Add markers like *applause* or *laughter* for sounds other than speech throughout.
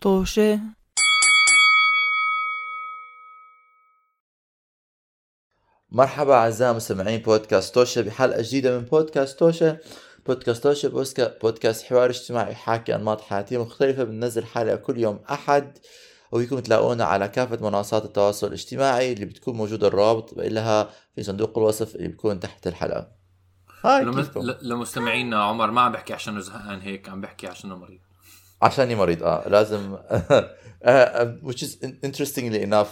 طوشة مرحبا أعزائي مستمعين بودكاست توشا بحلقة جديدة من بودكاست توشا بودكاست توشا بوسكا- بودكاست حوار اجتماعي يحاكي أنماط حياتية مختلفة بننزل حلقة كل يوم أحد وفيكم تلاقونا على كافة منصات التواصل الاجتماعي اللي بتكون موجودة الرابط لها في صندوق الوصف اللي بيكون تحت الحلقة. هاي لمستمعينا عمر ما عم بحكي عشانه زهقان هيك عم بحكي عشانه مريض. عشاني مريض آه لازم. *laughs* آه، which is interestingly enough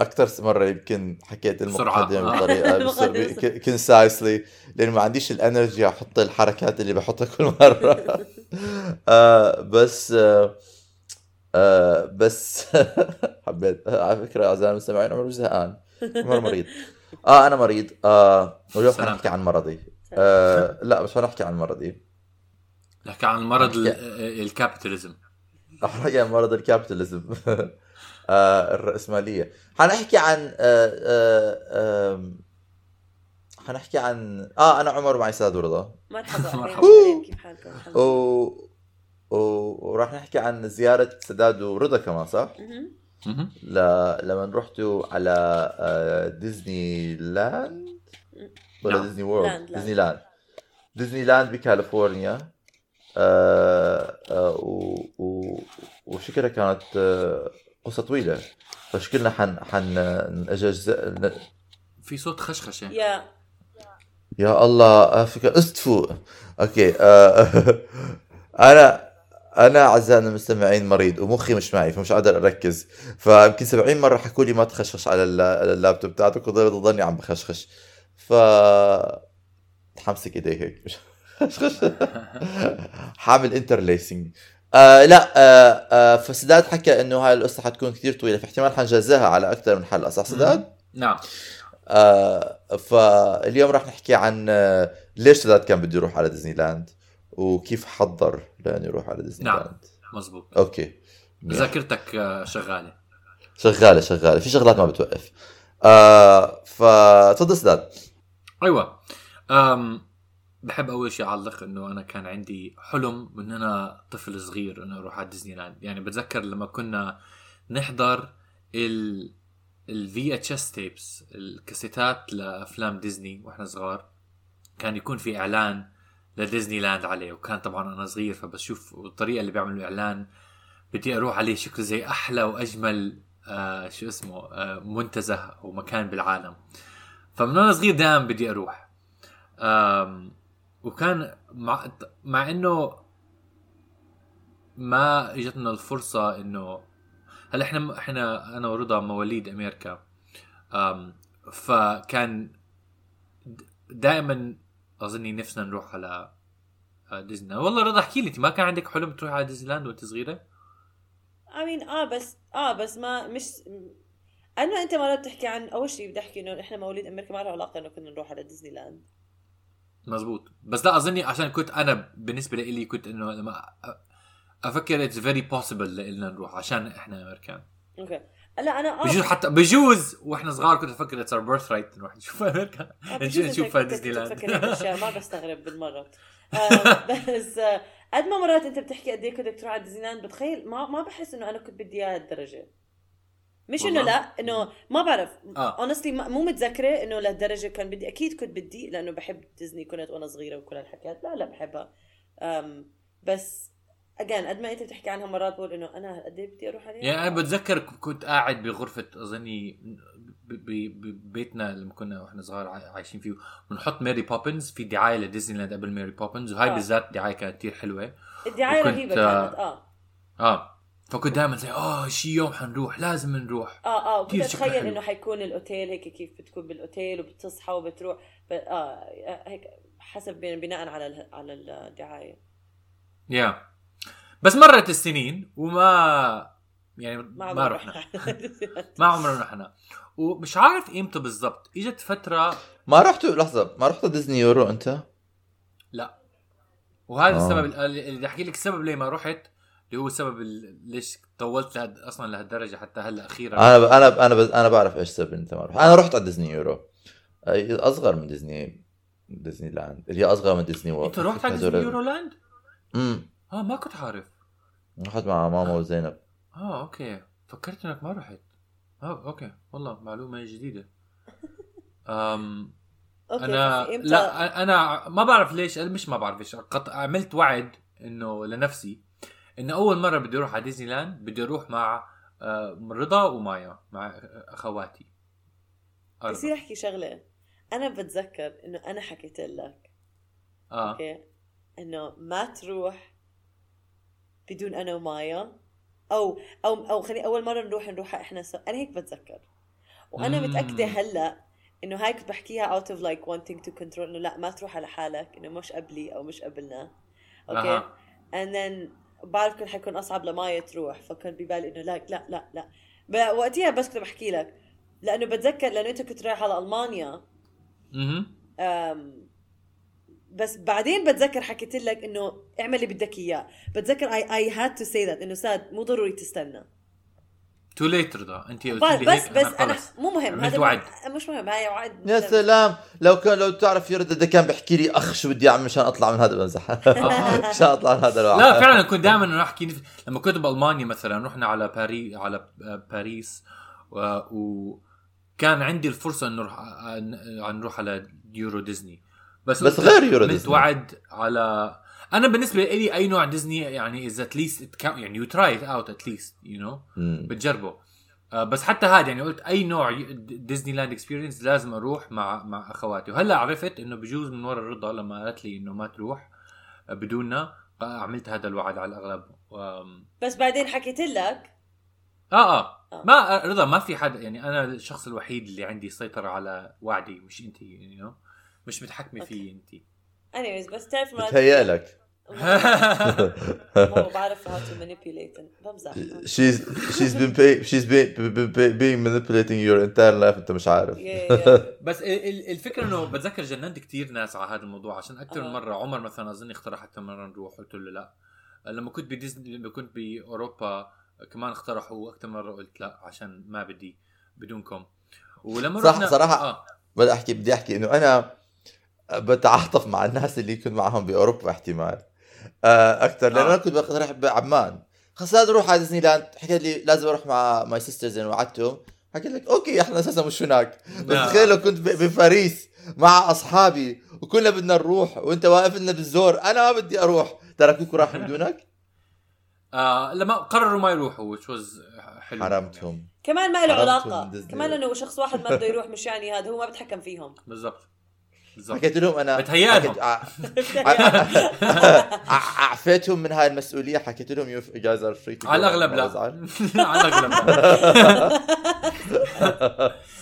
أكثر مرة يمكن حكيت بسرعة. المقدمة آه. بطريقة *laughs* concisely لأنه ما عنديش ال energy أحط الحركات اللي بحطها كل مرة. *laughs* آه بس آه آه بس. حبيت. آه، على فكرة أعزائي المستمعين عمر مش زهقان. عمر مريض. آه أنا مريض. آه واليوم سلام. حنحكي عن مرضي. آه لا مش حنحكي عن مرضي. نحكي عن المرض ال- نحكي- الكابيتاليزم حنحكي عن مرض الكابيتاليزم *laughs* آه الرأسمالية حنحكي عن آه آه حنحكي عن آه أنا عمر ومعي ساد ورضا مرحبا *laughs* مرحبا. كيف حالكم؟ الحمد و... لله. و... وراح نحكي عن زيارة سداد ورضا كمان صح؟ ل... لما رحتوا على آه، ديزني لاند ولا. ديزني وورلد لاند، لاند. ديزني لاند ديزني لاند بكاليفورنيا آه، آه،. وشكلها كانت آه، قصة طويلة. فشكلنا حن حن ن- في صوت خشخشة. يا. يا الله آه، فكرة استفوا أوكي آه، *laughs* أنا أنا أعزائنا المستمعين مريض ومخي مش معي فمش قادر أركز. فيمكن 70 مرة حكوا لي ما تخشخش على ال- على اللابتوب تاعتك وضلت تضلني عم بخشخش. ف حمسك ايدي هيك. *laughs* حامل انترليسنج. آه لا آه آه فسداد حكى إنه هاي القصة حتكون كثير طويلة فاحتمال حنجزاها على أكثر من حلقة صح سداد؟ نعم. آه فاليوم راح نحكي عن آه ليش سداد كان بده يروح على ديزني لاند وكيف حضر لأنه يروح على ديزني نعم. لاند مزبوط okay. ذاكرتك آه، شغالة. شغالة شغالة. في شغلات ما بتوقف. آه فتفضل سداد. أيوه. أم بحب أول شيء أعلق إنه أنا كان عندي حلم من أنا طفل صغير إنه أروح على ديزني لاند يعني بتذكر لما كنا نحضر ال ال VHS tapes الكاسيتات لأفلام ديزني وإحنا صغار. كان يكون في إعلان لديزني لاند عليه وكان طبعا أنا صغير فبشوف الطريقة اللي بيعملوا إعلان. بدي أروح عليه شكله زي أحلى وأجمل آه شو اسمه آه منتزه ومكان بالعالم. فمن وأنا صغير دائما بدي أروح. وكان مع مع إنه ما إجتنا الفرصة انه هلأ إحنا إحنا أنا ورضا مواليد أمريكا آم فكان دائما أظني نفسنا نروح على آه، ديزني. والله رضا احكي لي أنت ما كان عندك حلم تروح على ديزني لاند وأنت صغيرة؟ I mean آه بس آه بس ما مش أنا انت مرات بتحكي عن أول شيء بدي أحكي إنه إحنا مواليد أمريكا ما له علاقة إنه كنا نروح على ديزني لاند مزبوط بس لا أظني عشان كنت أنا بالنسبة لي كنت إنه لما أفكر it's very possible لنا نروح عشان إحنا أمريكان. Okay. لا أنا آه. بجوز حتى بجوز وإحنا صغار كنت أفكر it's birthright نروح نشوف أمريكا. آه، *laughs* نشوف ديزني لاند. ما بستغرب بالمرة آه، *laughs* بس آه، قد ما مرات أنت بتحكي قد إيه كنت تروح على ديزني لاند بتخيل ما ما بحس إنه أنا كنت بدي إياها هالدرجة. مش إنه؟ لا إنه ما بعرف. آه. honestly مو متذكرة إنه لهالدرجة كان بدي أكيد كنت بدي لأنه بحب ديزني كنت وأنا صغيرة وكل هالحكيات. لا لا بحبها. أم بس again قد ما أنت بتحكي عنها مرات بقول إنه أنا قد إيه بدي أروح عليها؟ يعني أنا بتذكر كنت قاعد بغرفة أظني ببيتنا لما كنا وإحنا صغار عاي- عايشين فيه. بنحضر ماري بوبنز في دعاية لديزني لاند قبل ماري بوبنز وهاي آه. بالذات دعاية كانت كثير حلوة. الدعاية رهيبة آه، كانت آه. آه. فكنت دائما زي آه شي يوم حنروح لازم نروح. آه آه كنت أتخيل. إنه حيكون الأوتيل هيك كيف بتكون بالأوتيل وبتصحى وبتروح. ب... آه هيك حسب بناء على ال... على الدعاية. يا. بس مرت السنين وما يعني ما, ما رحنا. *laughs* ما عمرنا رحنا. ومش عارف إمتى بالضبط. إجت فترة ما رحتوا لحظة ما رحتوا ديزني يورو أنت؟ لا. وهذا آه. السبب اللي بدي أحكي لك السبب ليه ما رحت. اللي هو السبب ال- ليش طولت لهد أصلا لهالدرجة حتى هلأ أخيرا. أنا ب... أنا ب... أنا ب... أنا بعرف إيش سبب انت ما رحت أنا رحت على ديزني يورو. آه، أصغر من ديزني ديزني لاند. اللي هي أصغر من ديزني وورلد أنت رحت على ديزني يورو لاند؟ امم آه ما كنت عارف. رحت مع ماما وزينب. آه أوكي. فكرت إنك ما رحت. آه أوكي. والله معلومة جديدة. *laughs* أم أوكي أنا؟ لا أنا ما بعرف ليش مش ما بعرف ليش قط... عملت وعد إنه لنفسي انه أول مرة بدي أروح على ديزني لاند بدي أروح مع آه، رضا ومايا مع أخواتي. بصير أحكي شغلة. أنا بتذكر إنه أنا حكيت لك. آه. أوكي؟ إنه ما تروح بدون أنا ومايا. أو أو أو خليني أول مرة نروح نروحها إحنا سوا. أنا هيك بتذكر. وأنا مم. متأكدة هلأ إنه هاي كنت بحكيها out of like wanting to control إنه لا ما تروح على حالك إنه مش قبلي أو مش قبلنا. أوكي؟ and then بعرف كان حيكون أصعب لمايا تروح فكان ببالي إنه لا لا لا لا. وقتها بس كنت بحكي لك لأنه بتذكر لأنه أنت كنت رايح على ألمانيا. أها بس بعدين بتذكر حكيت لك إنه اعمل اللي بدك إياه. بتذكر I I had to say that إنه ساد مو ضروري تستنى. too late رضا أنت قلت بس بس, أنا. مو مهم هذا وعد. مش مهم هاي وعد. يا سلام. لو كان لو تعرف يرد ده كان بيحكي لي أخ شو بدي أعمل مشان أطلع من هذا بمزح *laughs* مشان أطلع من هذا الوعد لا فعلا كنت دائما أروح أحكي لما كنت بألمانيا مثلا رحنا على باري على باريس و... وكان عندي الفرصة إنه نروح نروح على يورو ديزني. بس بس غير يورو ديزني. وعد على أنا بالنسبة لي أي نوع ديزني يعني as at least يعني you try it out at least you know. بتجربه. آه، بس حتى هذا يعني قلت أي نوع ديزني لاند experience لازم أروح مع مع أخواتي. وهلأ عرفت إنه بجوز من ورا الرضا لما قالت لي إنه ما تروح آه، بدوننا آه، عملت هذا الوعد على الأغلب. آم، بس بعدين حكيت لك؟ آه آه. آه. ما آه، رضا ما في حدا يعني أنا الشخص الوحيد اللي عندي سيطرة على وعدي مش انت يعني you know? مش متحكمة فيه انت anyways بس تعرف مرات بتهيألك مو بعرف how to manipulate بمزح she's she's been pay, she's been, been, been, manipulating your entire life أنت مش عارف Yeah, yeah. *laughs* بس ال- ال- الفكرة إنه بتذكر جننت كثير ناس على هذا الموضوع عشان أكثر من آه. مرة عمر مثلا أظن اقترح أكثر مرة نروح قلت له لا لما كنت بديزني لما كنت بأوروبا كمان اقترحوا أكثر مرة قلت لا عشان ما بدي بدونكم ولما صح، رحنا صراحة. آه. بدي أحكي بدي أحكي إنه أنا بتعاطف مع الناس اللي كنت معهم بأوروبا احتمال آه، أكثر لأنه آه. أنا كنت بقترح بعمان. خلص لازم أروح على ديزني لاند حكيت لي لازم أروح مع my sisters اللي وعدتهم. حكيت لك أوكي إحنا أساسا مش هناك. بس نعم. تخيل لو كنت ب- بباريس مع أصحابي وكلنا بدنا نروح وأنت واقف لنا بالزور أنا ما بدي أروح. تركوك وراح بدونك *laughs* آه لما قرروا ما يروحوا which was حلو. حرمتهم. كمان ما له علاقة. كمان إنه شخص واحد ما بده يروح مش يعني هذا هو ما بتحكم فيهم. بالضبط. حكيت لهم أنا بتهيألهم. حكيت- ع- ع- *laughs* أعفيتهم من هاي المسؤولية حكيت لهم you guys are free على الأغلب لا. *laughs* على الأغلب لا.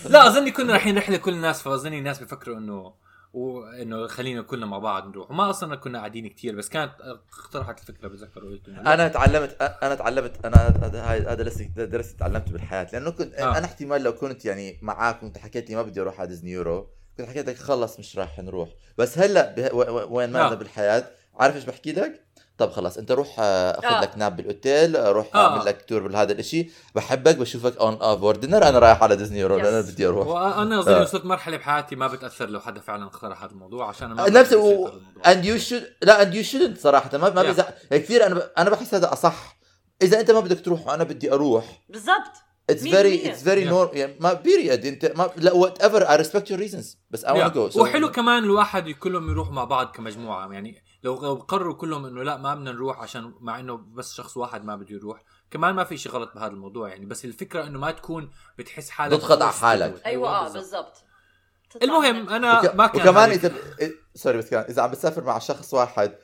*laughs* لا اظني كنا رايحين رحلة كل الناس فاظني الناس بيفكروا انه وإنه خلينا كلنا مع بعض نروح. وما أصلا كنا قاعدين كتير بس كانت اقترحت الفكرة بتذكر وقلت لا. أنا تعلمت أنا تعلمت أنا هذا هذا درس درس تعلمته بالحياة لأنه كنت آه. أنا احتمال لو كنت يعني معاك وأنت حكيت لي ما بدي أروح على ديزني يورو كنت حكيت لك خلص مش راح نروح بس هلأ به- و- و- وين ما آه. أنا بالحياة عارف إيش بحكي لك؟ طب خلاص أنت روح آه، أخذ آه. لك nap بالأوتيل روح آه. أعمل لك tour بهذا الإشي بحبك بشوفك over dinner أنا رايح على ديزني لأن أنا. بدي أروح وأنا أظن آه. وصلت مرحلة بحياتي ما بتأثر لو حدا فعلا اقترح هذا الموضوع عشان ما نفس و... اند يو شود لا اند يو شودنت صراحة ما ما Yeah. بزع... يعني كثير أنا ب... أنا بحس هذا أصح إذا أنت ما بدك تروح وأنا بدي أروح بالضبط فيري بالمية. اتس فيري Yeah. نور يعني ما بيريد انت ما لا وات ايفر اي ريسبكت يور ريزونز بس اي ونت. جو وحلو كمان الواحد كلهم يروحوا مع بعض كمجموعة يعني لو لو قرروا كلهم إنه لا ما بدنا نروح عشان مع إنه بس شخص واحد ما بده يروح كمان ما في شيء غلط بهذا الموضوع يعني بس الفكرة إنه ما تكون بتحس حالك تضغط على حالك. أيوه آه بالضبط. المهم أنا وك... ما كان وكمان إذا. sorry بس كمان إذا عم بتسافر مع شخص واحد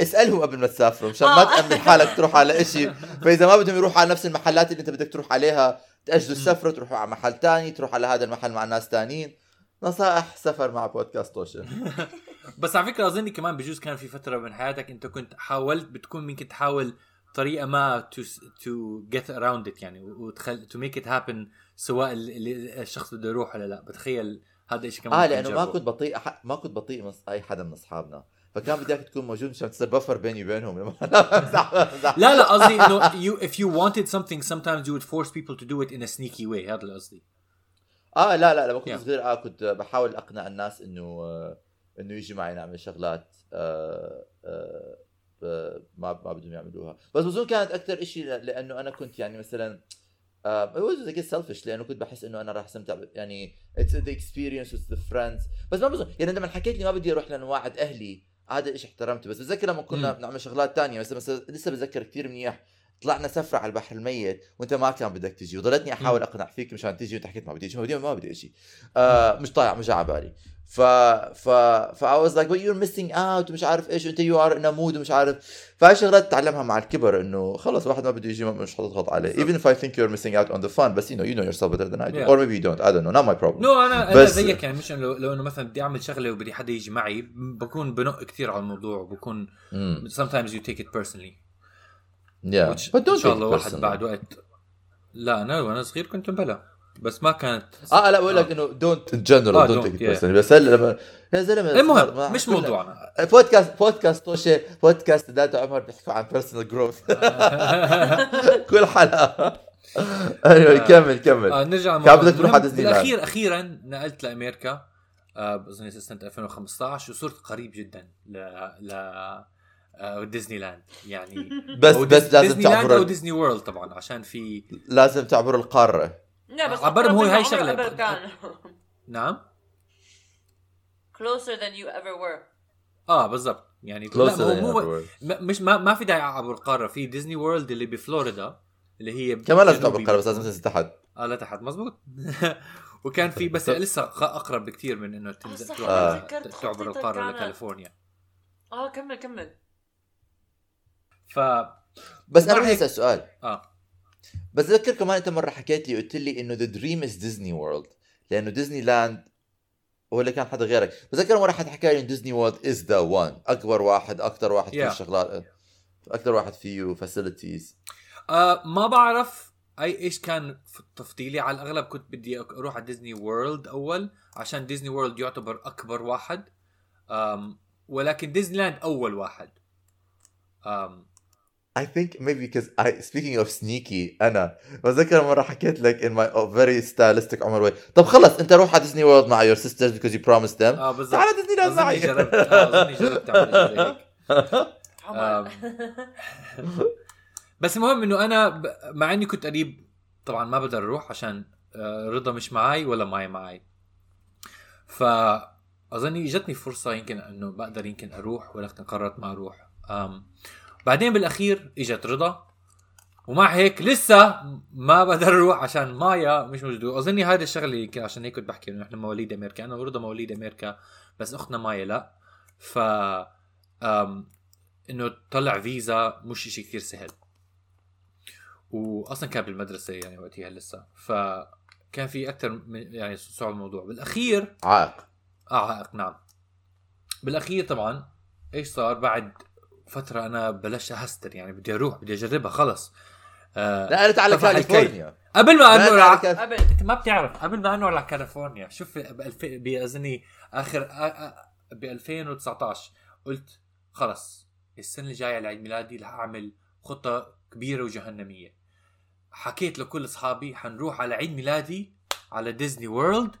اسألهم قبل ما تسافروا مشان ما آه. تأمن حالك تروح على إشي فإذا ما بدهم يروحوا على نفس المحلات اللي أنت بدك تروح عليها تاجلوا السفرة تروحوا على محل تاني تروح على هذا المحل مع ناس تانيين نصائح سفر مع بودكاست توشن *laughs* بس على فكرة اظني كمان بجوز كان في فترة من حياتك أنت كنت حاولت بتكون ممكن تحاول طريقة ما to to get around it يعني وتخل to make it happen سواء ال- ال- الشخص بده يروح ولا لا بتخيل هذا الشيء كمان آه لأنه ما. كنت بطيء. ما كنت بطيء من أي حدا من أصحابنا فكان اياك تكون موجود مشان تصير buffer بيني وبينهم. *laughs* لا لا قصدي إنه you if you wanted something sometimes you would force people to do it in a sneaky way. هذا اللي قصدي. آه لا لا لما كنت Yeah. صغير. آه كنت بحاول أقنع الناس إنه آه إنه يجي معي نعمل شغلات آه آه آه، ما ما بدهم يعملوها. بس بظن كانت أكثر شيء لأنه أنا كنت يعني مثلا uh, it was like selfish لأنه كنت بحس إنه أنا راح استمتع يعني it's the experience with the friends. بس ما بظن يعني لما حكيت لي ما بدي أروح لأنه واعد أهلي هذا الشيء احترمته بس بتذكر لما كنا. بنعمل شغلات تانية مثلا لسه بتذكر كثير منيح طلعنا سفرة على البحر الميت وأنت ما كان بدك تجي وضلتني أحاول. اقنع فيك مشان تجي وأنت حكيت ما بدي أجي ما بدي ما بدي أجي. آه مش طايع مش على بالي. ف ف ف I was like but you're missing out ومش عارف إيش you are in a mood ومش عارف. فهي شغلات تتعلمها مع الكبر إنه خلص واحد ما بده يجي مش حتضغط عليه. even if I think you're missing out on the fun بس you know you know yourself better than I do. Yeah. or maybe you don't. I don't know. Not my problem. نو أنا أنا بس- زيك يعني مش إنه لو إنه مثلا بدي أعمل شغلة وبدي حدا يجي معي بكون بنق كثير على الموضوع وبكون mm. sometimes you take it personally. Yeah. Which but don't ان شاء الله واحد. بعد وقت لا أنا وأنا صغير كنت مبلا بس ما كانت آه لا بقول لك إنه آه، don't, take it yeah. personally. بس هلا لما يا زلمة المهم مش موضوعنا. بودكاست بودكاست توشي بودكاست داد عمر بيحكوا عن personal growth *laughs* كل حلقة. Anyway كمل كمل. آه نرجع كان بدك تروح على ديزني. بالأخير أخيرا نقلت لأمريكا آه بظن سنة 2015 وصرت قريب جدا ل ل آه ديزني لاند يعني *laughs* بس بس لازم لاند أو تعبر ديزني وورلد طبعا عشان في لازم تعبر القارة. لا بس عبرهم هو هاي كان. نعم؟ Closer than you ever were. آه بالضبط. يعني Closer لا than هو, هو everywhere. م- مش ما, ما في داعي عبر القارة. في ديزني وورلد اللي بفلوريدا اللي هي كمان لازم تعبر. القارة بس لازم تنزل تحت. آه لتحت مزبوط *laughs* وكان في بس لسه أقرب بكثير من إنه تنزل آه. تعبر القارة. لكاليفورنيا. آه كمل كمل. ف بس أنا أسأل سؤال. آه. بتذكر كمان أنت مرة حكيت لي قلت لي إنه the dream is ديزني وورلد لأنه ديزني لاند ولا كان حدا غيرك. بتذكر مرة حد حكى لي انه ديزني وورلد is the one أكبر واحد أكثر واحد فيه Yeah. شغلات أكثر واحد فيه facilities آه ما بعرف أي إيش كان تفضيلي. على الأغلب كنت بدي أروح على ديزني وورلد أول عشان ديزني وورلد يعتبر أكبر واحد. أم ولكن ديزني لاند أول واحد. أم I think maybe because I speaking of sneaky أنا بتذكر مرة حكيت لك in my very stylistic عمر way. طب خلص أنت روح على ديزني وورلد مع your sisters because you promised them. آه بالضبط. تعال ديزني لاند اظني معي. جربت اظني جربت اعمل هيك. *laughs* عمر. بس المهم إنه أنا ب... مع إني كنت قريب طبعا ما بقدر أروح عشان آه، رضا مش معي ولا ماي معي فاظني اجتني فرصة يمكن إنه بقدر يمكن أروح ولكن قررت ما أروح. أم... بعدين بالأخير إجت رضا. ومع هيك لسه ما بقدر أروح عشان مايا مش موجودة. اظني هذا الشغلة يمكن عشان هيك كنت بحكي إنه نحن مواليد أمريكا أنا ورضا مواليد أمريكا بس أختنا مايا لا. ف أم... إنه تطلع فيزا مش شيء كثير سهل. واصلا كان بالمدرسة يعني وقتها لسه. فكان في أكثر من يعني صعب الموضوع. بالأخير عائق. آه عائق نعم. بالأخير طبعا إيش صار بعد فترة أنا بلشت أهستر يعني بدي أروح بدي أجربها خلص. آه نقلت على طفح الكي. كاليفورنيا. قبل ما انقل على على. قبل أنت ما بتعرف. قبل ما انقل على كاليفورنيا شوف بألف- باظني اخر ب 2019 قلت خلص السنة الجاية لعيد ميلادي رح أعمل خطة كبيرة وجهنمية. حكيت لكل أصحابي حنروح على عيد ميلادي على ديزني وورلد.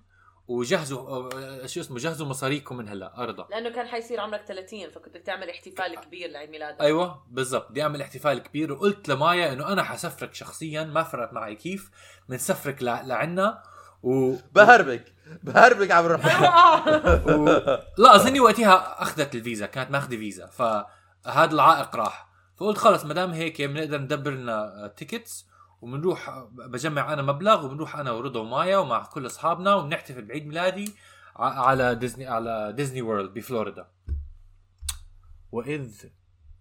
وجهزوا آه، شو اسمه جهزوا مصاريكم من هلا ارضى لأنه كان حيصير عمرك 30 فكنت بدك تعمل احتفال كبير لعيد ميلادك. أيوه بالضبط بدي أعمل احتفال كبير وقلت لمايا إنه أنا حسفرك شخصيا ما فرقت معي كيف بنسفرك ل- لعنا و... بهربك بهربك عبر *laughs* الرحمن و... لا أظني وقتها أخذت الفيزا كانت ماخذة فيزا فهذا العائق راح. فقلت خلص ما دام هيك بنقدر ندبر لنا tickets وبنروح بجمع أنا مبلغ وبنروح أنا ورضا ومايا ومع كل أصحابنا وبنحتفل بعيد ميلادي على ديزني على ديزني وورلد بفلوريدا وإذ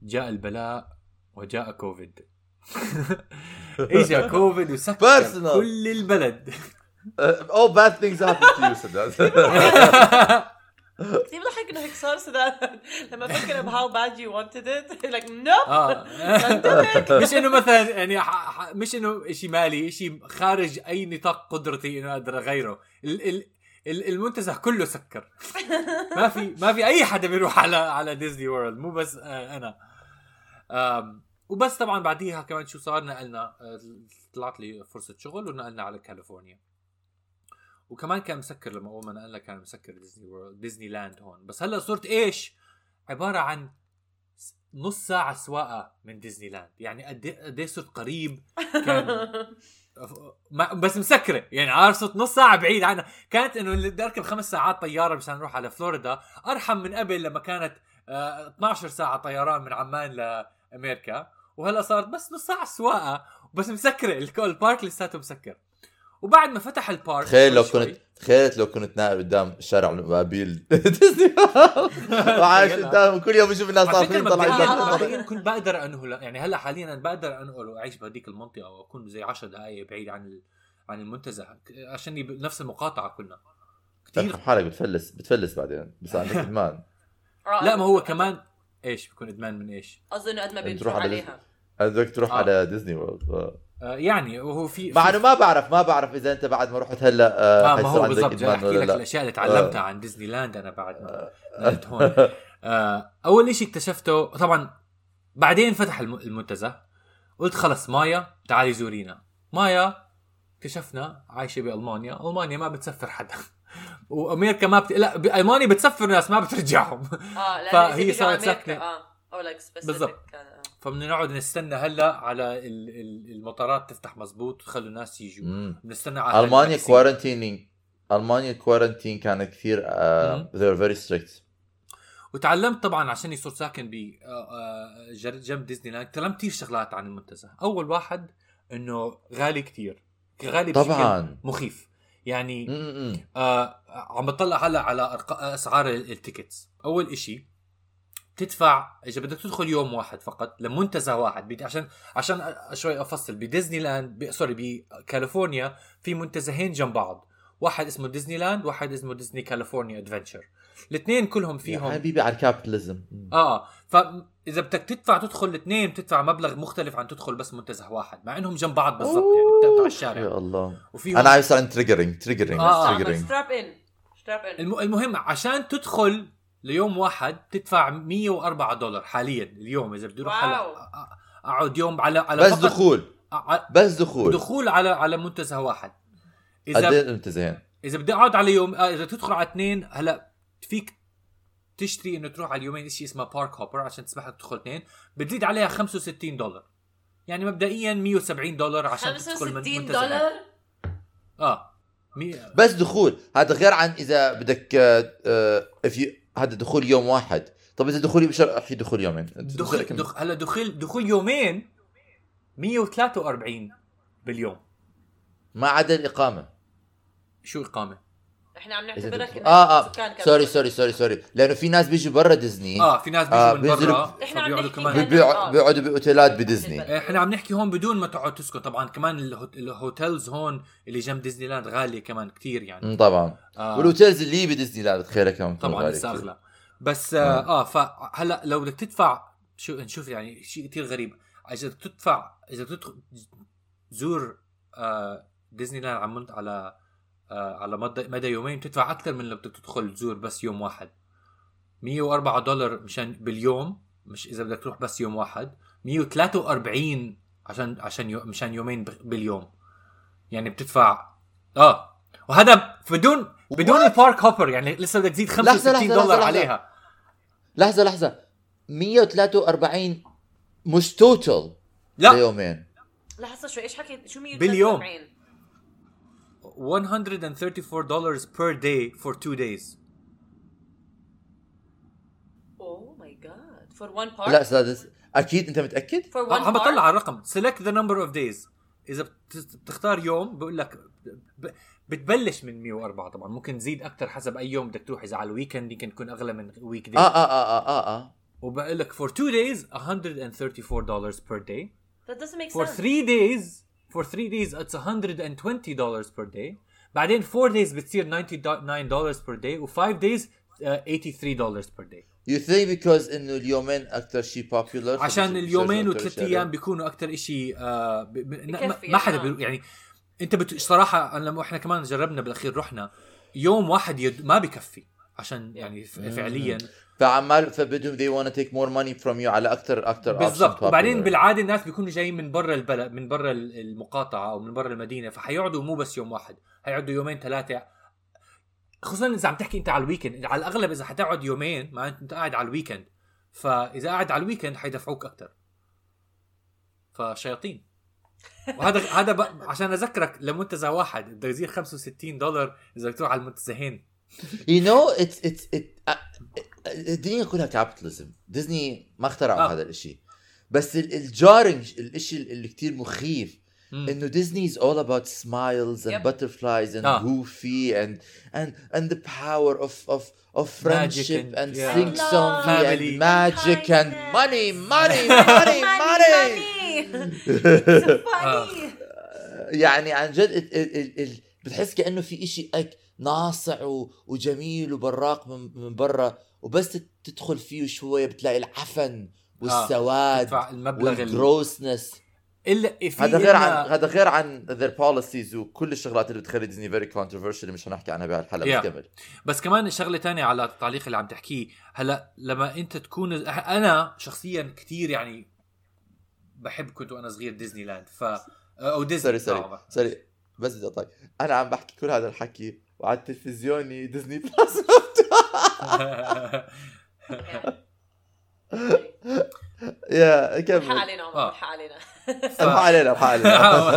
جاء البلاء وجاء كوفيد *laughs* اجى كوفيد وسكر. كل البلد all bad things happen to you Sadat. *laughs* كثير بضحك انه هيك صار لما فكر ب how bad you wanted it *laughs* like no. آه. *laughs* *laughs* مش إنه مثلا يعني مش إنه شيء مالي شيء خارج أي نطاق قدرتي إنه أقدر أغيره. ال ال ال- المنتزه كله سكر. ما في ما في أي حدا بيروح على على ديزني وورلد مو بس آه، أنا. وبس طبعا بعديها كمان شو صار نقلنا آه، طلعت لي فرصة شغل ونقلنا على كاليفورنيا وكمان كان مسكر لما أول ما نقلنا كان مسكر ديزني وورلد ديزني لاند هون. بس هلا صرت إيش؟ عبارة عن نص ساعة سواقة من ديزني لاند. يعني قد إيه- قد إيه صرت قريب؟ كان *laughs* ما بس مسكرة. يعني عارف صرت نص ساعة بعيد عنها. كانت إنه بدي أركب خمس ساعات طيارة مشان أروح على فلوريدا. أرحم من قبل لما كانت آه 12 ساعة طيران من عمان لأمريكا. وهلا صارت بس نص ساعة سواقة بس مسكرة. الك- البارك لساته مسكر. وبعد ما فتح البارك تخيل لو كنت تخيلت لو كنت نائب قدام شارع الموابيل ديزني *laughs* وعايش قدام كل يوم بشوف الناس طالعين. مبدئيا كنت بقدر انقل يعني هلأ حاليا أنا بقدر انقل وأعيش بهديك المنطقة وأكون زي 10 دقائق بعيد عن ال... عن المنتزه. عشان نفس المقاطعة كنا. كثير تفهم حالك بتفلس بتفلس بعدين بس عندك *laughs* إدمان. لا ما هو كمان إيش؟ بيكون إدمان من إيش؟ انه قد ما على عليها. بدك تروح آه. على ديزني وورلد آه يعني وهو في مع إنه ما بعرف ما بعرف إذا أنت بعد ما رحت هلأ آه آه ما هو بالضبط. أحكي لك لا. الأشياء اللي تعلمتها عن ديزني لاند أنا بعد ما نقلت هون. *laughs* آه أول شيء اكتشفته طبعا بعدين فتح الم- المنتزه. قلت خلص مايا تعالي زورينا. مايا اكتشفنا عايشة بألمانيا. ألمانيا ما بتسفر حدا. *laughs* وأمريكا ما بت... لا بألمانيا بتسفر ناس ما بترجعهم. آه فهي صارت ساكنة. آه أو بالضبط. فبدنا نقعد نستنى هلا على ال- ال- المطارات تفتح مزبوط وتخلوا الناس يجوا. بنستنى على ألمانيا. quarantining ألمانيا quarantine كان كثير they're very strict. وتعلمت طبعا عشان صرت ساكن ب آه، آه، جنب ديزني لاند تعلمت كثير شغلات عن المنتزه. أول واحد إنه غالي كثير. غالي طبعا. مخيف. يعني مم. آه عم بطلع هلا على أسعار ال- ال tickets أول إشي تدفع إذا بدك تدخل يوم واحد فقط لمنتزه واحد بدي عشان عشان شوي أفصل بديزني لاند ب... سوري بكاليفورنيا في منتزهين جنب بعض. واحد اسمه ديزني لاند واحد اسمه ديزني كاليفورنيا ادفنتشر الاثنين كلهم يا فيهم حبيبي على الكابيتاليزم. آه فاذا بدك تدفع تدخل الاثنين بتدفع مبلغ مختلف عن تدخل بس منتزه واحد مع إنهم جنب بعض بالضبط يعني بتقطع الشارع. يا الله. وفيهم أنا عايز عن تريجرينج تريجرينج آه. تريجرينج ستراب ان ستراب ان الم... المهم عشان تدخل ليوم واحد تدفع 104 دولار حاليا اليوم إذا بدي أروح هلا أقعد يوم على على بس دخول. بس دخول. دخول على على منتزه واحد. قد اذا إيه المنتزهين إذا بدي أقعد على يوم آه إذا تدخل على اثنين هلا فيك تشتري إنه تروح على اليومين شيء اسمه بارك هوبر عشان تسمح لك تدخل اثنين. بتزيد عليها 65 دولار. يعني مبدئيا 170 دولار عشان تدخل من 65 منتزه دولار؟ آه مي... بس دخول. هذا غير عن إذا بدك آه، آه، if you هذا دخول يوم واحد. طب إذا دخول بشر في دخول يومين. دخل دخ... هلا دخول دخول يومين 143 باليوم. ما عدا الإقامة. شو إقامة؟ إحنا عم نعتبرك إنك آه آه. سكان. sorry sorry sorry sorry. لأنه في ناس بيجوا برا ديزني. آه في ناس بيجوا آه، من برا إحنا عم نحكي كمان. آه. بيقعدوا بأوتيلات بديزني. إحنا عم نحكي هون بدون ما تقعد تسكت. طبعا كمان الهو- ال hotels هون اللي جنب ديزني لاند غالية كمان كتير يعني. طبعا. آه. وال hotels اللي بديزني لا تخيلها كمان طبعا لسه. اغلى بس آه, آه فهلأ لو بدك تدفع شو نشوف يعني شيء كتير غريب. إذا بدك تدفع إذا تدخل تزور آه ديزني لاند على على آه على مدى مدى يومين تدفع أكثر من لو بدك تدخل تزور بس يوم واحد. 104 دولار مشان باليوم مش إذا بدك تروح بس يوم واحد. 143 عشان عشان يو مشان يومين ب- باليوم. يعني بتدفع آه. وهذا بدون بدون? ال park hopper يعني لسه بدك تزيد 65 لحظة، دولار لحظة، لحظة. عليها. لحظة لحظة. 143 مش total لا. ليومين. لحظة شوي إيش حكيت؟ شو 143 باليوم. 134 دولار per day for two days. اوه ماي جاد فور وان بارت لا سادس أكيد أنت متأكد؟ فور آه، وان عم بطلع على الرقم. Select the number of days. إذا بت- بتختار يوم بقول لك بتبلش من 104 طبعا. ممكن تزيد أكثر حسب أي يوم بدك تروح. إذا على الويكند يمكن تكون أغلى من ويك داي آه آه آه آه آه. وبقول لك for two days 134 dollars per day. That doesn't make for sense. three days for three days it's 120 dollars per day. بعدين 4 days بتصير 99 dollars per day و 5 days uh, 83 dollars per day. You think because انه اليومين أكثر شيء popular عشان اليومين وثلاث أيام بيكونوا أكثر شيء آه ب... ب... ما- حدا يعني، بي... يعني أنت بت... صراحة أنا لما إحنا كمان جربنا بالأخير رحنا يوم واحد يد... ما بكفي. عشان يعني. فعليا. فعمال فبدهم they want to take more money from you على أكثر أكثر بالضبط. وبعدين. بالعادة الناس بيكونوا جايين من برا البلد من برا المقاطعة أو من برا المدينة فحيقعدوا مو بس يوم واحد حيقعدوا يومين ثلاثة. خصوصا إذا عم تحكي أنت على ال weekend على الأغلب إذا حتقعد يومين معناته أنت قاعد على ال weekend فإذا قاعد على ال weekend حيدفعوك أكثر فشياطين. وهذا هذا. عشان أذكرك لمنتزه واحد بدك تزيد 65 دولار إذا بدك تروح على المنتزهين. You know it's it's it uh, الدنيا كلها كابيتاليزم ديزني ما اخترعوا آه. هذا الاشي بس ال- الجارنج الاشي اللي كتير مخيف مم. انه ديزني is all about smiles and Yep. butterflies and آه. goofy and and and the power of of of friendship and- and, yeah. sing song Family. and magic and Kindness. *laughs* money money money money money *laughs* يعني عن جد ال ال ال ال بتحس كانه في إشي هيك ناصع وجميل وبراق من, من برا وبس تدخل فيه شوية بتلاقي العفن والسواد المبلغ ال... والجروسنس إلا في هذا غير عن هذا غير عن their policies وكل الشغلات اللي بتخلي ديزني فيري controversial مش حنحكي عنها بهالحلقة Yeah. بس كمل بس كمان شغلة تانية على التعليق اللي عم تحكيه هلأ لما أنت تكون أنا شخصيا كتير يعني بحب كنت وأنا صغير ديزني لاند ف أو ديزني سوري سوري سوري بس بدي اقطعك أنا عم بحكي كل هذا الحكي وعلى التلفزيوني ديزني بلس. *laughs* يا حق كمل علينا عمر آه. حق علينا. علينا ما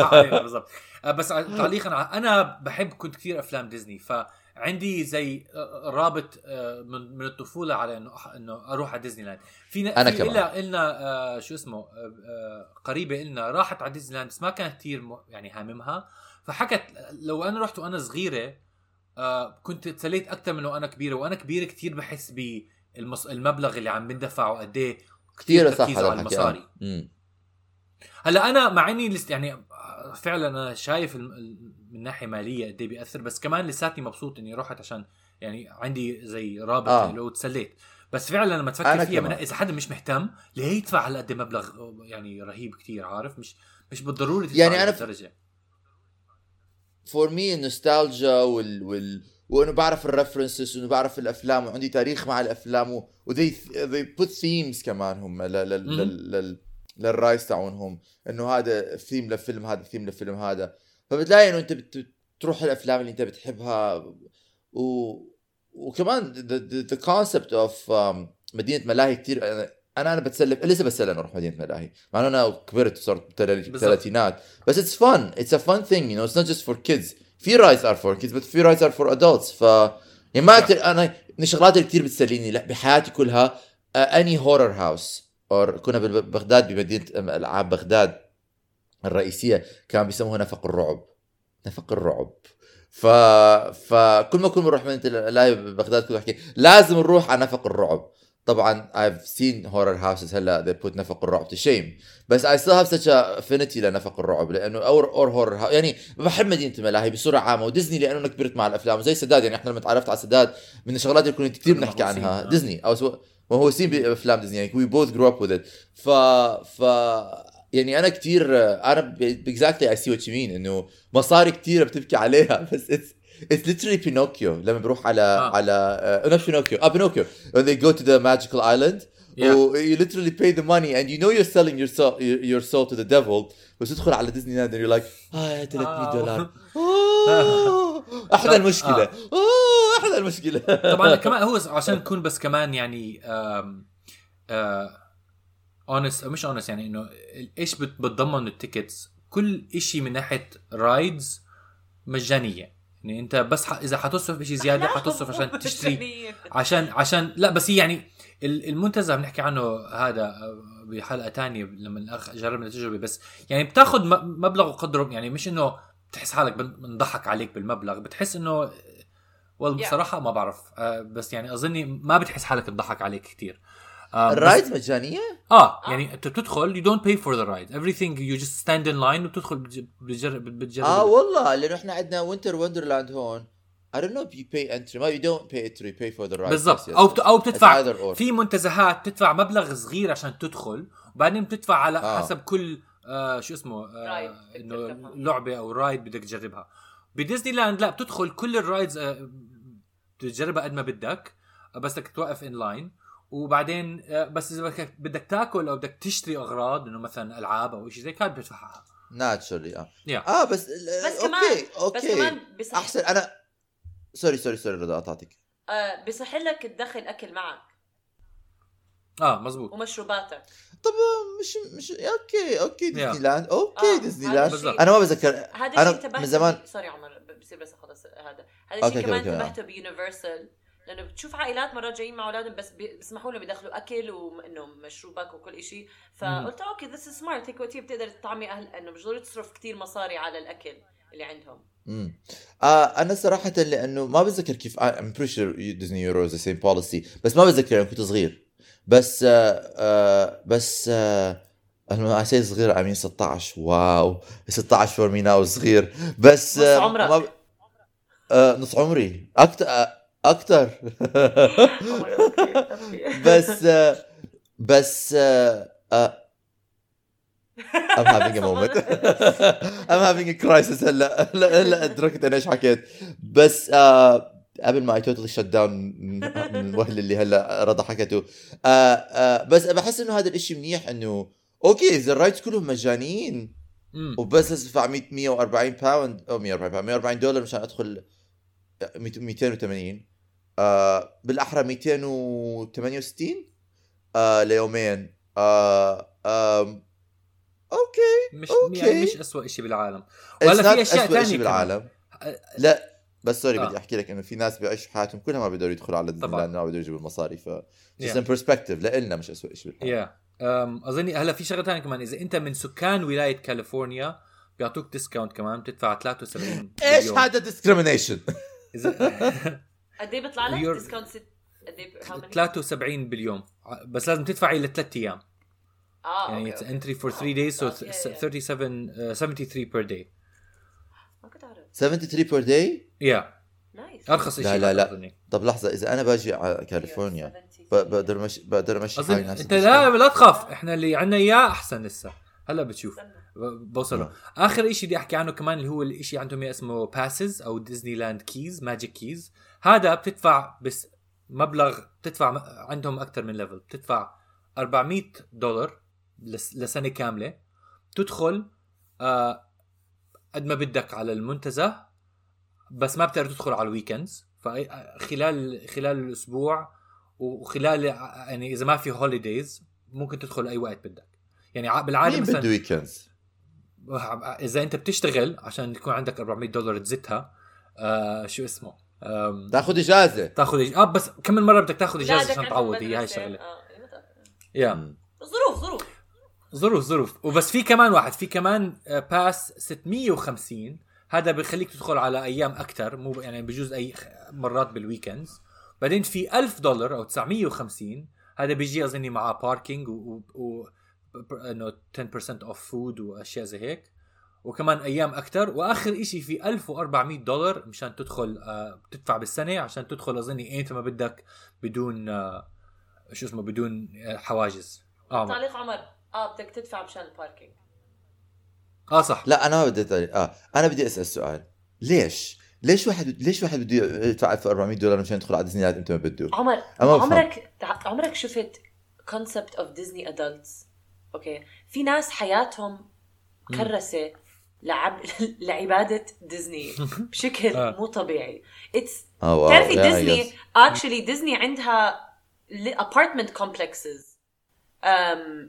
*laughs* علينا. بالضبط. *laughs* آه، بس تعليقا أنا بحب كنت كثير أفلام ديزني فعندي زي آه، رابط آه، من من الطفولة على إنه إنه أروح على ديزني لاند في أنا في كمان. إلا إلنا آه، شو اسمه آه، آه، قريبة إلنا راحت على ديزني لاند بس ما كانت كثير يعني هاممها. فحكت لو أنا رحت وأنا صغيرة آه، كنت تسليت أكثر من وأنا كبيرة وأنا كبيرة كثير بحس بالمبلغ اللي عم بندفع وقد إيه كثير صح على المصاري آه. مم. هلأ أنا مع إني لست يعني فعلا أنا شايف من ناحية مالية قد إيه بيأثر بس كمان لساتني مبسوط إني رحت عشان يعني عندي زي رابط آه. آه. لو تسليت بس فعلا لما تفكر أنا فيها من. إذا حدا مش مهتم ليه يدفع هالقد مبلغ يعني رهيب كتير عارف مش مش بالضروري تدفع يعني أنا ف- درجة for me النوستالجيا وال وال وانه بعرف ال references وانه بعرف الأفلام وعندي تاريخ مع الأفلام و they they put themes كمان هم لل لل مهم. لل لل لل rides تاعونهم إنه هذا ثيم لفيلم هذا ثيم لفيلم هذا فبتلاقي إنه أنت بت- بتروح الأفلام اللي أنت بتحبها و وكمان concept of um, مدينة ملاهي كثير أنا أنا أنا بتسلى لسه بتسلى انه أروح مدينه ملاهي مع إنه أنا كبرت وصرت بالثلاثينات بس it's fun it's a fun thing you know it's not just for kids في rides are for kids بس في rides are for adults ف يعني ما أقدر أنا من الشغلات اللي كثير بتسليني لا بحياتي كلها اني horror house or كنا ببغداد بمدينة العاب بغداد. الرئيسية كان بيسموها نفق الرعب. نفق الرعب. ف فكل ما كنا بنروح من لايف ببغداد كنت بحكي لازم نروح على نفق الرعب. طبعا I've seen horror houses هلا they put نفق الرعب to shame. بس I still have such a affinity لنفق الرعب لأنه or or horror يعني بحب مدينة الملاهي بصورة عامة وديزني لأنه أنا كبرت مع الأفلام وزي سداد يعني إحنا لما تعرفت على سداد من الشغلات اللي كنا كثير بنحكي عنها. آه. ديزني أو سو... مهووسين بأفلام ديزني يعني we both grew up with it. ف ف يعني أنا كثير أنا exactly I see what you mean إنه مصاري كثيره بتبكي عليها *laughs* بس it's It's literally Pinocchio. لما بروح على آه. على uh, not Pinocchio. آه Pinocchio. When they go to the magical island Yeah. و you literally pay the money and you know you're selling your soul your, soul to the devil. بس تدخل على ديزني لاند and you're like آه 300 آه. دولار. *laughs* إحنا المشكلة. آه. أوه إحنا المشكلة. *laughs* طبعا *laughs* كمان هو عشان نكون بس كمان يعني honest مش honest يعني إنه إيش بت- بتضمن ال tickets كل شيء من ناحية rides مجانية. يعني انت بس ح... إذا حتصرف شيء زيادة حتصرف عشان تشتري. عشان عشان لا بس هي يعني ال- المنتزه بنحكي عنه هذا آه، بحلقة تانية لما الأخ جربنا التجربه بس يعني بتاخذ مبلغ وقدره. يعني مش إنه بتحس حالك بن- بنضحك عليك بالمبلغ بتحس إنه والله Yeah. بصراحة ما بعرف آه، بس يعني أظني ما بتحس حالك تضحك عليك كثير آه، بس- ال rides مجانية؟ آه يعني انت بتدخل you don't pay for the ride everything you just stand in line وبتدخل بتج- بتجرب بتجرب آه والله لأنه إحنا عندنا Winter Wonderland هون I don't know if you pay entry ما you don't pay entry you pay for the ride بالضبط أو. بت... أو بتدفع. في منتزهات تدفع مبلغ صغير عشان تدخل وبعدين بتدفع على آه. آه. حسب كل آه شو اسمه آه ride إنه. لعبة أو ride بدك تجربها بديزني لاند لا بتدخل كل ال rides آه بتجربها قد ما بدك آه، بس بدك توقف in line وبعدين آه بس إذا بدك تاكل أو بدك تشتري أغراض إنه مثلا ألعاب أو شيء زي كذا بتدفعها naturally آه. Yeah. آه بس بس okay كمان okay. بس كمان بصح أحسن أنا sorry sorry sorry رضا قطعتك آه بصح لك تدخل أكل معك. آه مزبوط ومشروباتك. طب مش مش okay okay ديزني Yeah. لاند okay آه، ديزني لاند. أنا ما بتذكر هذا الشيء انتبهت من زمان- sorry عمر بصير بس اخلص هذا هذا الشيء كمان okay. انتبهته بيونيفرسال. لأنه بتشوف عائلات مرات جايين مع أولادهم بس بيسمحوا لهم يدخلوا أكل وإنه مشروبك وكل شيء فقلت okay this smart هيك وقتها بتقدر تطعمي أهل إنه مش ضروري تصرف كثير مصاري على الأكل اللي عندهم. امم آه أنا صراحة لأنه ما بتذكر كيف I'm pretty sure ديزني يورو the same policy بس ما بتذكر لما كنت صغير. بس آه آه بس آه لما اسير صغير I mean 16 wow 16 for me now صغير. بس نص آه عمرك. ما ب... آه نص عمري. أكثر أكثر *laughs* بس آه بس آه I'm having a moment. *laughs* I'm having a crisis. هلا هلا هلا أدركت أنا إيش حكيت. بس آه قبل ما I totally shut down من الوهلة اللي هلا رضا حكته آه بس بحس إنه هذا الإشي منيح إنه okay اذا ال rides كلهم مجانيين. وبس أدفع 100 140 pound أو 140 pound 140 دولار مشان أدخل 280 آه بالأحرى 268 آه ليومين آه آم، okay مش okay. يعني مش اسوء شيء بالعالم وهلا في أسوأ تانية شيء. بالعالم لا بس sorry آه. بدي أحكي لك إنه في ناس بيعيشوا حياتهم كلها ما بيقدروا يدخلوا على طبعاً. لاند ما بيقدروا يجيبوا المصاري ف Yeah. perspective لإلنا مش اسوء شيء بالحياة يا أم، أظني هلا في شغلة ثانية كمان إذا أنت من سكان ولاية كاليفورنيا بيعطوك discount كمان بتدفع 73 إيش. هذا إذا *laughs* *laughs* قد إيه بيطلع لك discount ست قد إيه how many؟ 73 باليوم. بس لازم تدفعي لثلاث أيام. آه يعني it's. entry for 3 days so آه، yeah, yeah. 37 uh, 73 per day ما كنت أعرف. 73 per day yeah nice أرخص شيء لا، لا، لا. طب لحظة إذا أنا باجي على كاليفورنيا ب- بقدر مش بقدر أمشي حالي نفس انت لا لا تخاف. إحنا اللي عندنا إياه أحسن لسه. هلا بتشوف. بوصله آه. آخر شيء بدي أحكي عنه كمان اللي هو الشيء عندهم إياه اسمه passes أو ديزني لاند keys Magic Keys هذا بتدفع بس مبلغ بتدفع عندهم أكثر من level بتدفع 400 دولار لس- لسنة كاملة. تدخل آه قد ما بدك على المنتزه بس ما بتقدر تدخل على ال weekends فخلال خلال الأسبوع وخلال يعني إذا ما في holidays ممكن تدخل أي وقت بدك. يعني بالعادة مين مثلا بده weekends إذا أنت بتشتغل عشان يكون عندك 400 دولار تزتها آه شو اسمه؟ آم، تاخذ إجازة. تاخذ إج... آه بس كم من مره بدك تاخذ إجازة عشان تعوض؟ هي هاي. الشغلة. آه، إيه متى؟ yeah. ظروف ظروف. ظروف ظروف. وبس في كمان واحد في كمان آه، pass 650 هذا بخليك تدخل على أيام أكثر مو يعني بجوز أي مرات بال weekends بعدين في 1000 دولار أو 950 هذا بيجي أظني معاه parking و, و... و... إنه 10% off food وأشياء زي هيك. وكمان أيام أكثر وآخر إشي في 1400 دولار مشان تدخل آه بتدفع بالسنة عشان تدخل أظني ايمتى ما بدك بدون آه شو اسمه بدون آه حواجز. آه تعليق عمر آه بدك تدفع مشان ال parking. آه صح. لا أنا ما بدي أتعلق. آه أنا بدي أسأل سؤال. ليش؟ ليش واحد ليش واحد بده يدفع 1400 دولار مشان يدخل على ديزني لاند إمتى ما بده؟ عمر. عمرك عمرك شفت concept of Disney adults okay. في ناس حياتهم مكرسه لعب *laughs* لعبادة ديزني. *laughs* بشكل آه. مو طبيعي. it's بتعرفي yeah, ديزني. actually ديزني عندها apartment complexes um,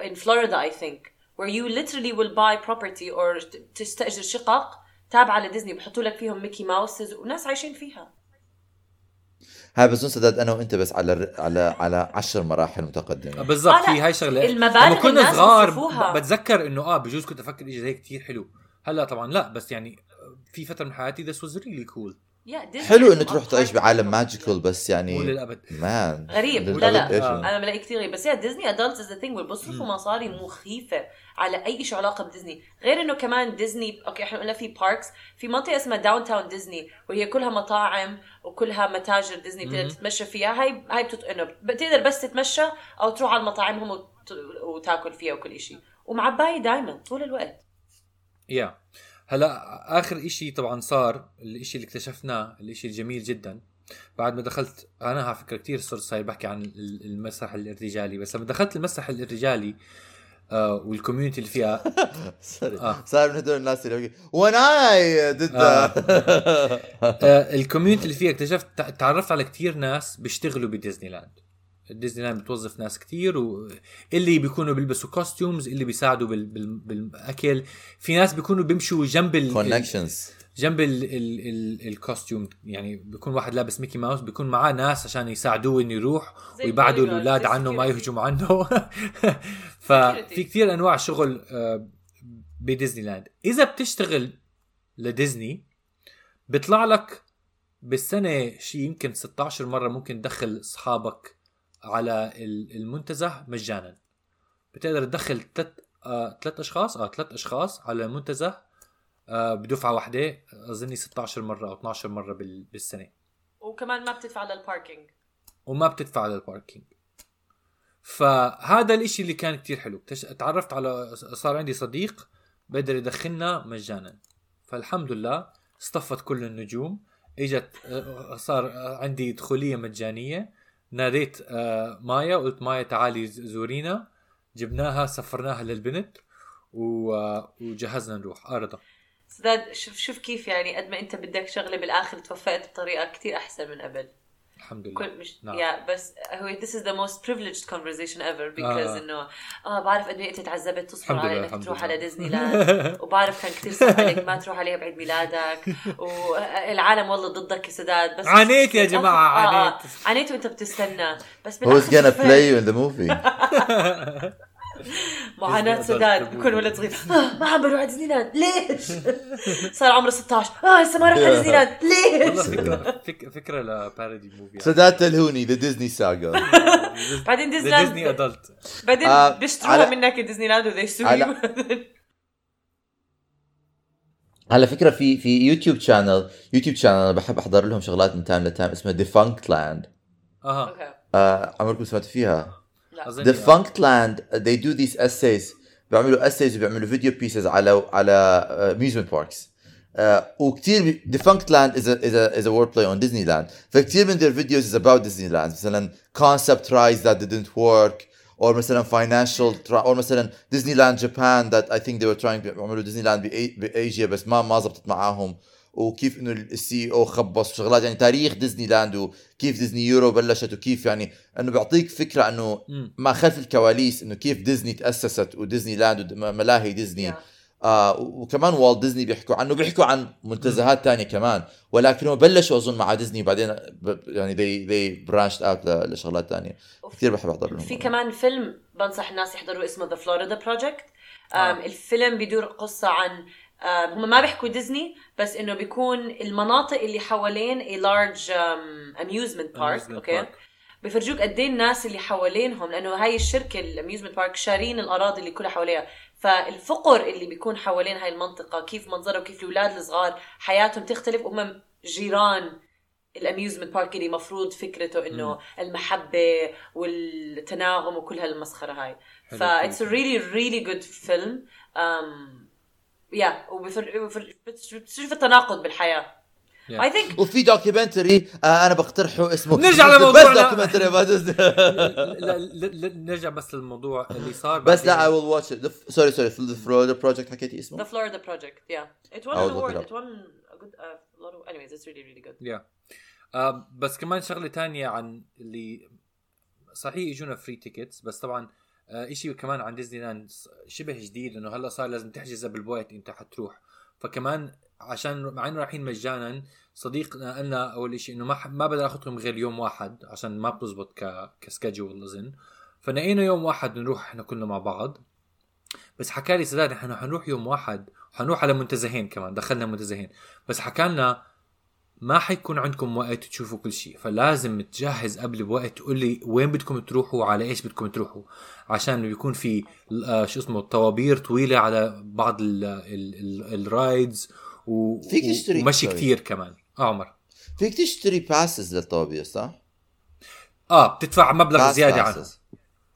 in Florida I think where you literally will buy property or تستأجر شقق تابعة لديزني. بحطوا لك فيهم Mickey Mouses. وناس عايشين فيها. هاي بظن سداد أنا وأنت بس على على على 10 مراحل متقدمة. بالضبط. في هاي شغلة. المبالغ لما كنا صغار بتذكر إنه آه بجوز كنت أفكر شيء زي هيك كثير حلو. هلأ طبعا لا بس يعني في فترة من حياتي this was really cool. yeah, Disney حلو انه تروح تعيش بعالم magical بس مو يعني للأبد. man غريب لا لا؟ آه. أنا بلاقي كثير غريب. بس yeah Disney adults is a thing بيصرفوا مصاري مخيفة على أي شيء علاقة بديزني. غير إنه كمان ديزني okay إحنا قلنا في parks في منطقة اسمها Downtown Disney وهي كلها مطاعم وكلها متاجر ديزني بتقدر تتمشى فيها. هاي هاي بتت... إنه بتقدر بس تتمشى أو تروح على مطاعمهم وت... وتاكل فيها وكل شيء ومعبايه دائما طول الوقت. yeah هلا آخر إشي طبعا صار الإشي اللي اكتشفناه الإشي الجميل جدا. بعد ما دخلت أنا على فكرة كثير صرت صاير بحكي عن ال- المسرح الارتجالي بس لما دخلت المسرح الارتجالي آه وال community اللي فيها *laughs* sorry آه. صار من هدول الناس اللي وين اي ضد ال community اللي فيها اكتشفت تع- تعرفت على كتير ناس بيشتغلوا بديزني لاند. ديزني لاند بتوظف ناس كتير واللي بيكونوا بيلبسوا costumes اللي بيساعدوا بال... بال... بالأكل. في ناس بيكونوا بيمشوا جنب ال... connections جنب ال ال ال ال costume يعني بيكون واحد لابس ميكي ماوس بيكون معاه ناس عشان يساعدوه إنه يروح ويبعدوا الأولاد عنه ما. يهجموا عنه. *laughs* ففي كثير أنواع شغل آه، بديزني لاند إذا بتشتغل لديزني بيطلع لك بالسنة شيء يمكن 16 مرة ممكن تدخل أصحابك على ال- المنتزه مجانا. بتقدر تدخل ثلاث آه ثلاث أشخاص؟ آه ثلاث أشخاص على المنتزه آه بدفعة واحدة أظني 16 مرة أو 12 مرة بال- بالسنة. وكمان ما بتدفع للباركينج وما بتدفع للباركينج فهذا الإشي اللي كان كتير حلو. تعرفت على صار عندي صديق بقدر يدخلنا مجانا. فالحمد لله اصطفت كل النجوم. اجت آه، صار عندي دخولية مجانية. ناديت آه، مايا قلت مايا تعالي زورينا. جبناها سفرناها للبنت آه، وجهزنا نروح. ارضا سداد شوف شوف كيف يعني قد ما أنت بدك شغلة بالآخر توفقت بطريقة كتير أحسن من قبل. الحمد لله كل مش نعم. يا بس هو this is the most privileged conversation ever because آه. إنه آه بعرف قد إيه أنت تعذبت تصبر على إنك تروح. على ديزني لاند *laughs* وبعرف كان كثير صعب عليك ما تروح عليها بعيد ميلادك *laughs* والعالم والله ضدك يا سداد بس عانيت يا جماعة، آه، آه. عانيت. عانيت وأنت بتستنى بس Who's gonna play you *laughs* in the movie معاناة Disney سداد بكون. ولد صغير. آه ما عم بروح على ديزني لاند ليش؟ *laughs* صار عمره 16 آه لسه ما رحت على ديزني لاند والله ليش؟ فكره *laughs* فك فكرة لبارودي موفي سداد تلهوني ذا ديزني ساجا بعدين ديزني ديزني ادلت بعدين آه، بيشتروها منك ديزني لاند وذي سو على- *laughs* على فكرة في في YouTube channel YouTube channel أنا بحب أحضر لهم شغلات من time ل time اسمها Defunctland أها. okay. آه عمركم سمعتوا فيها؟ اظن defunct land they do these essays بيعملوا essays وبيعملوا فيديو pieces على على uh, amusement parks uh, وكثير defunct land is a is a is a wordplay on Disneyland فكثير من their videos is about Disneyland مثلا concept tries that didn't work or مثلا financial try or مثلا Disneyland Japan that I think they were trying يعملوا Disneyland بأي- بأيجيا بس ما ما زبطت معاهم وكيف إنه ال CEO خبص وشغلات يعني تاريخ ديزني لاند وكيف ديزني يورو بلشت وكيف يعني إنه بيعطيك فكرة إنه. ما خلف الكواليس إنه كيف ديزني تأسست وديزني لاند وملاهي ديزني. Yeah. آه وكمان والت ديزني بيحكوا عنه بيحكوا عن منتزهات تانية كمان. ولكن هم بلشوا أظن مع ديزني بعدين ب- يعني they they branched out ل- لشغلات تانية. كثير بحب أحضر لهم في كمان فيلم بنصح الناس يحضروا اسمه The Florida Project. الفيلم بيدور قصة عن هم ما بيحكوا ديزني بس إنه بيكون المناطق اللي حوالين a large um, amusement park Amusement okay؟ park. بيفرجوك قد إيه الناس اللي حوالينهم لأنه هاي الشركة ال amusement park شارين الأراضي اللي كلها حواليها. فالفقر اللي بيكون حوالين هاي المنطقة كيف منظره وكيف الأولاد الصغار حياتهم تختلف. وهم جيران ال amusement park اللي مفروض فكرته إنه المحبة والتناغم وكل هالمسخرة هاي. حلو ف it's a really really yeah بتشوف التناقض بالحياة. I think وفي documentary أنا بقترحه اسمه. نرجع لموضوعنا. بس *laughs* نرجع بس للموضوع اللي صار بس لا I will watch sorry sorry The Florida Project حكيتي اسمه؟ The Florida Project yeah it won award it won good anyways it's really really good بس كمان شغلة ثانية عن اللي صحيح اجونا free tickets بس طبعا آه إشي كمان عن ديزني لاند شبه جديد إنه هلا صار لازم تحجز قبل بوقت أنت حتروح. فكمان عشان مع إنه رايحين مجانا صديقنا قال لنا أول إشي إنه ما ما بقدر اخذهم غير يوم واحد عشان ما بتزبط ك ك schedule اظن فنقينا يوم واحد نروح إحنا كلنا مع بعض. بس حكى لي سداد إحنا حنروح يوم واحد وحنروح على منتزهين كمان دخلنا منتزهين. بس حكى لنا ما حيكون عندكم وقت تشوفوا كل شيء فلازم تجهز قبل بوقت تقول لي وين بدكم تروحوا وعلى إيش بدكم تروحوا. عشان بيكون في آه، شو اسمه طوابير طويلة على بعض ال ال ال ال rides و فيك تشتري- ومشي. كثير كمان. آه عمر. فيك تشتري passes للطوابير صح؟ آه بتدفع مبلغ زيادة عنه.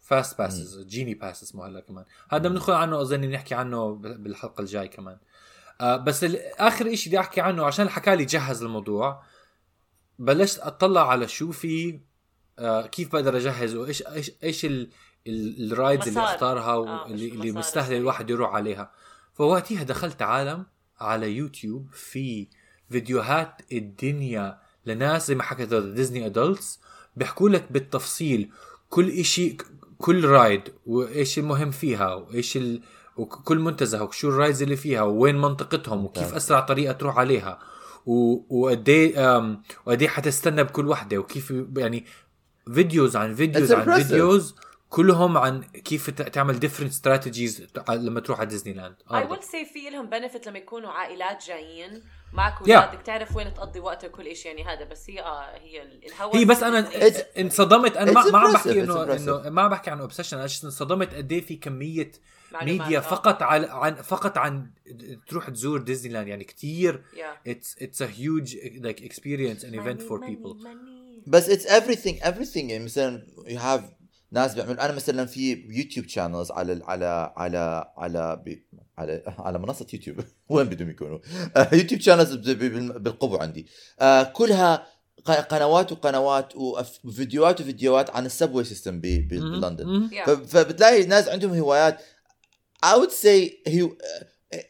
fast passes Genie Pass اسمه هلا كمان. هذا بندخل عنه أظن بنحكي عنه بالحلقة الجاي كمان. آه بس آخر شيء بدي أحكي عنه عشان حكى لي جهز الموضوع بلشت أطلع على شو في آه كيف بقدر اجهز وايش إيش إيش ال- ال- ال rides اللي. أختارها آه، واللي إيش اللي مستاهله. الواحد يروح عليها فوقتها دخلت عالم على يوتيوب في فيديوهات الدنيا لناس زي ما حكيت ديزني adults بيحكوا لك بالتفصيل كل إشي كل ride وايش المهم فيها وايش ال... وكل منتزه وشو ال rides اللي فيها وين منطقتهم وكيف أسرع طريقة تروح عليها. وقد إيه أم، وقد إيه حتستنى بكل وحدة. وكيف يعني videos عن videos عن. videos كلهم عن كيف تعمل different strategies لما تروح على ديزني لاند I will see في لهم benefit لما يكونوا عائلات جايين معك Yeah. اولادك تعرف وين تقضي وقتك وكل شيء يعني هذا بس هي آه هي ال- الهوس هي بس أنا انصدمت. أنا ما عم بحكي انه. إنه ما عم بحكي عن obsession أنا انصدمت قد إيه في كمية ميديا آه. فقط على عن فقط عن تروح تزور ديزني لاند يعني كتير. Yeah. it's it's a huge like experience and event for people. بس it's everything everything يعني مثلا you have ناس بيعملوا أنا مثلا في يوتيوب channels على على على على بي على على منصة يوتيوب *laughs* وين بدهم يكونوا؟ آه، يوتيوب channels بالقبو عندي. آه، كلها قنوات وقنوات وفيديوهات وفيديوهات عن ال subway system. بلندن. فبتلاقي ناس عندهم هوايات. I would say هي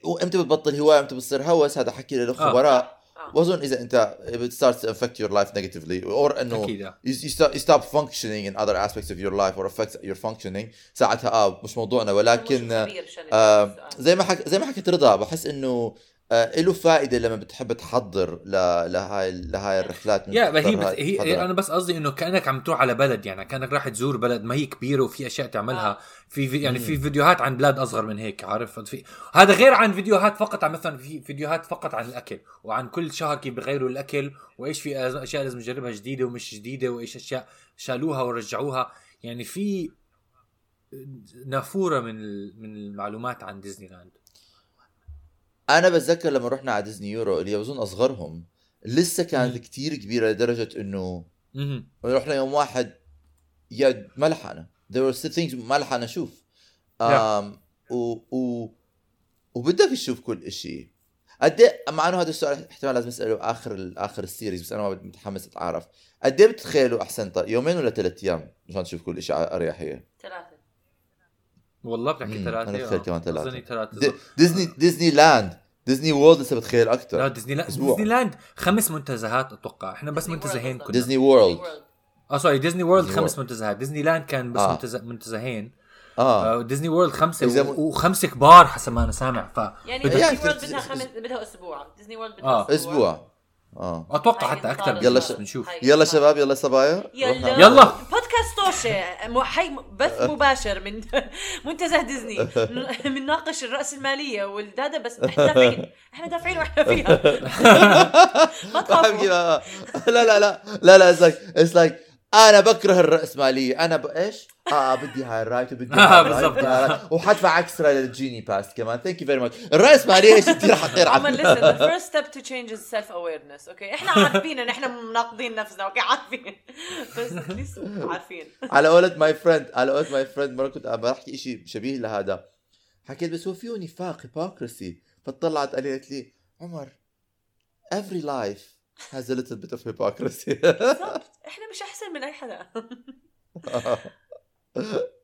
وامتى بتبطل هواية إمتى بتصير هوس هذا حكي له خبراء آه. وأظن إذا أنت it starts to affect your life negatively or إنه أكيد آه. you, you, stop, you stop functioning in other aspects of your life or affects your functioning ساعتها آه مش موضوعنا ولكن آه آه. زي ما حك... زي ما حكيت رضا بحس إنه آه له فائدة لما بتحب تحضر ل... لهاي لهاي الرحلات من يا ما هي بس هي. أنا بس قصدي إنه كأنك عم تروح على بلد يعني كأنك راح تزور بلد ما هي كبيرة وفي أشياء تعملها. آه. في في يعني في فيديوهات عن بلاد أصغر من هيك عارف؟ في هذا غير عن فيديوهات فقط عن مثلا في فيديوهات فقط عن الأكل وعن كل شهر كيف بغيروا الأكل وإيش في أشياء لازم نجربها جديدة ومش جديدة وإيش أشياء شالوها ورجعوها. يعني في نافورة من ال- من المعلومات عن ديزني لاند. أنا بتذكر لما رحنا على ديزني يورو اللي اظن أصغرهم لسه كانت. كتير كبيره لدرجة إنه. رحنا يوم واحد يا ما لحقنا there were still things ما لحقنا نشوف Yeah. um, و, و, وبدك تشوف كل إشي قد إيه مع إنه هذا السؤال احتمال لازم أسأله آخر آخر السيريز بس أنا ما متحمس أتعرف قد إيه بتتخيلوا أحسن طيب يومين ولا ثلاث أيام مشان تشوف كل شيء على أريحية ثلاثة والله بتحكي. ثلاثة أنا بتخيل آه. كمان ثلاثة دي- ديزني ديزني لاند ديزني وورلد لسه بتخيل لا أكثر ديزني لاند. ديزني لاند خمس منتزهات أتوقع. إحنا بس ديزني منتزهين وورلد كنا ديزني وورلد. آه sorry ديزني وورلد خمس. منتزهات. ديزني لاند كان بس آه. منتزه منتزهين. آه. آه. ديزني وورلد خمسة وخمسة كبار حسب ما أنا سامع. ف يعني ديزني يعني وورلد بدها خمس بدها أسبوع. ديزني وورلد آه. بدها أسبوع. آه. أتوقع حتى أكثر يلا ش- بنشوف. يلا شباب يلا صبايا. يلا. يلا. م- حي بث مباشر من *laughs* منتزه ديزني. *laughs* بنناقش الرأسمالية والدادا بس *laughs* إحنا دافعين إحنا دافعين وإحنا فيها. ما تخافوا. لا لا لا لا لا لا it's like it's like أنا بكره الرأسمالية. أنا ب... إيش؟ آه بدي هاي ال ride وبدي آه، *laughs* هاي بالضبط. وحدفع extra لل Genie Pass كمان. thank you very much الرأسمالية شيء كثير حقير على listen the *laughs* first step to change is self awareness okay إحنا عارفين إن إحنا مناقضين نفسنا okay عارفين. بس لسه عارفين. على قولة my friend على قولة my friend مرة كنت بحكي شيء شبيه لهذا. حكيت بس هو فيه نفاق hypocrisy فطلعت قالت لي عمر every life has a little bit of hypocrisy? بالضبط. إحنا مش أحسن من أي حدا. *laughs*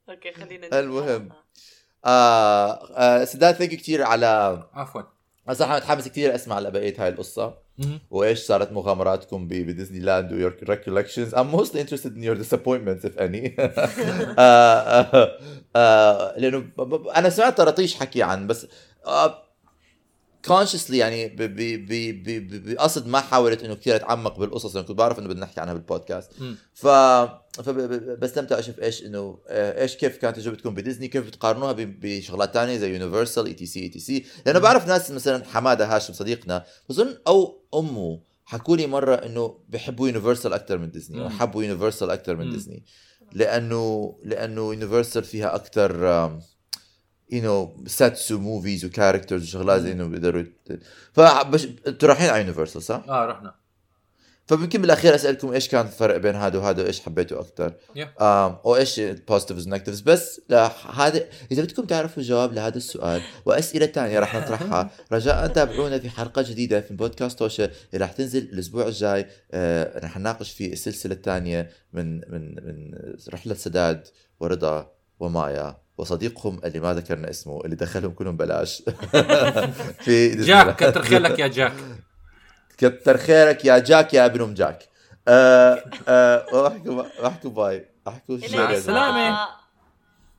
okay خلينا المهم. آه. آه سداد thank كثير على عفوا. أنا صراحة متحمس كثير أسمع لبقية هاي القصة. مهم. وإيش صارت مغامراتكم بديزني لاند و your recollections I'm mostly interested in your disappointments if any. *laughs* آه، آه، آه، لأنه أنا سمعت طرطيش حكي عن بس آه، consciously يعني بقصد ما حاولت إنه كثير أتعمق بالقصص لأنه كنت بعرف إنه بدنا نحكي عنها بالبودكاست. ف فبستمتع أشوف إيش إنه آه، إيش كيف كانت تجربتكم بديزني كيف بتقارنوها بشغلات تانية زي يونيفرسال إي تي سي إي تي سي لأنه بعرف ناس مثلا حمادة هاشم صديقنا بظن أو أمه حكوا لي مرة إنه بحبوا Universal أكثر من ديزني مم. حبوا Universal أكثر من. ديزني لأنه لأنه Universal فيها أكثر you know sets و movies و characters وشغلات زي إنه بيقدروا فبش أنتوا رايحين على Universal صح؟ آه رحنا. فممكن بالأخير أسألكم إيش كان الفرق بين هذا وهذا وإيش حبيتوا أكثر Yeah. um, وايش ال positives وال negatives بس هذا إذا بدكم تعرفوا الجواب لهذا السؤال وأسئلة ثانية رح نطرحها *laughs* رجاء تابعونا في حلقة جديدة في بودكاست توشه اللي رح تنزل الأسبوع الجاي. آه رح نناقش في السلسلة الثانية من من من رحلة سداد ورضا ومايا. وصديقهم اللي ما ذكرنا اسمه اللي دخلهم كلهم بلاش. *laughs* في جاك. كتر خيرك يا جاك. كتر خيرك يا جاك يا ابن ام جاك. آه آه واحكوا واحكوا باي. أحكوا إلى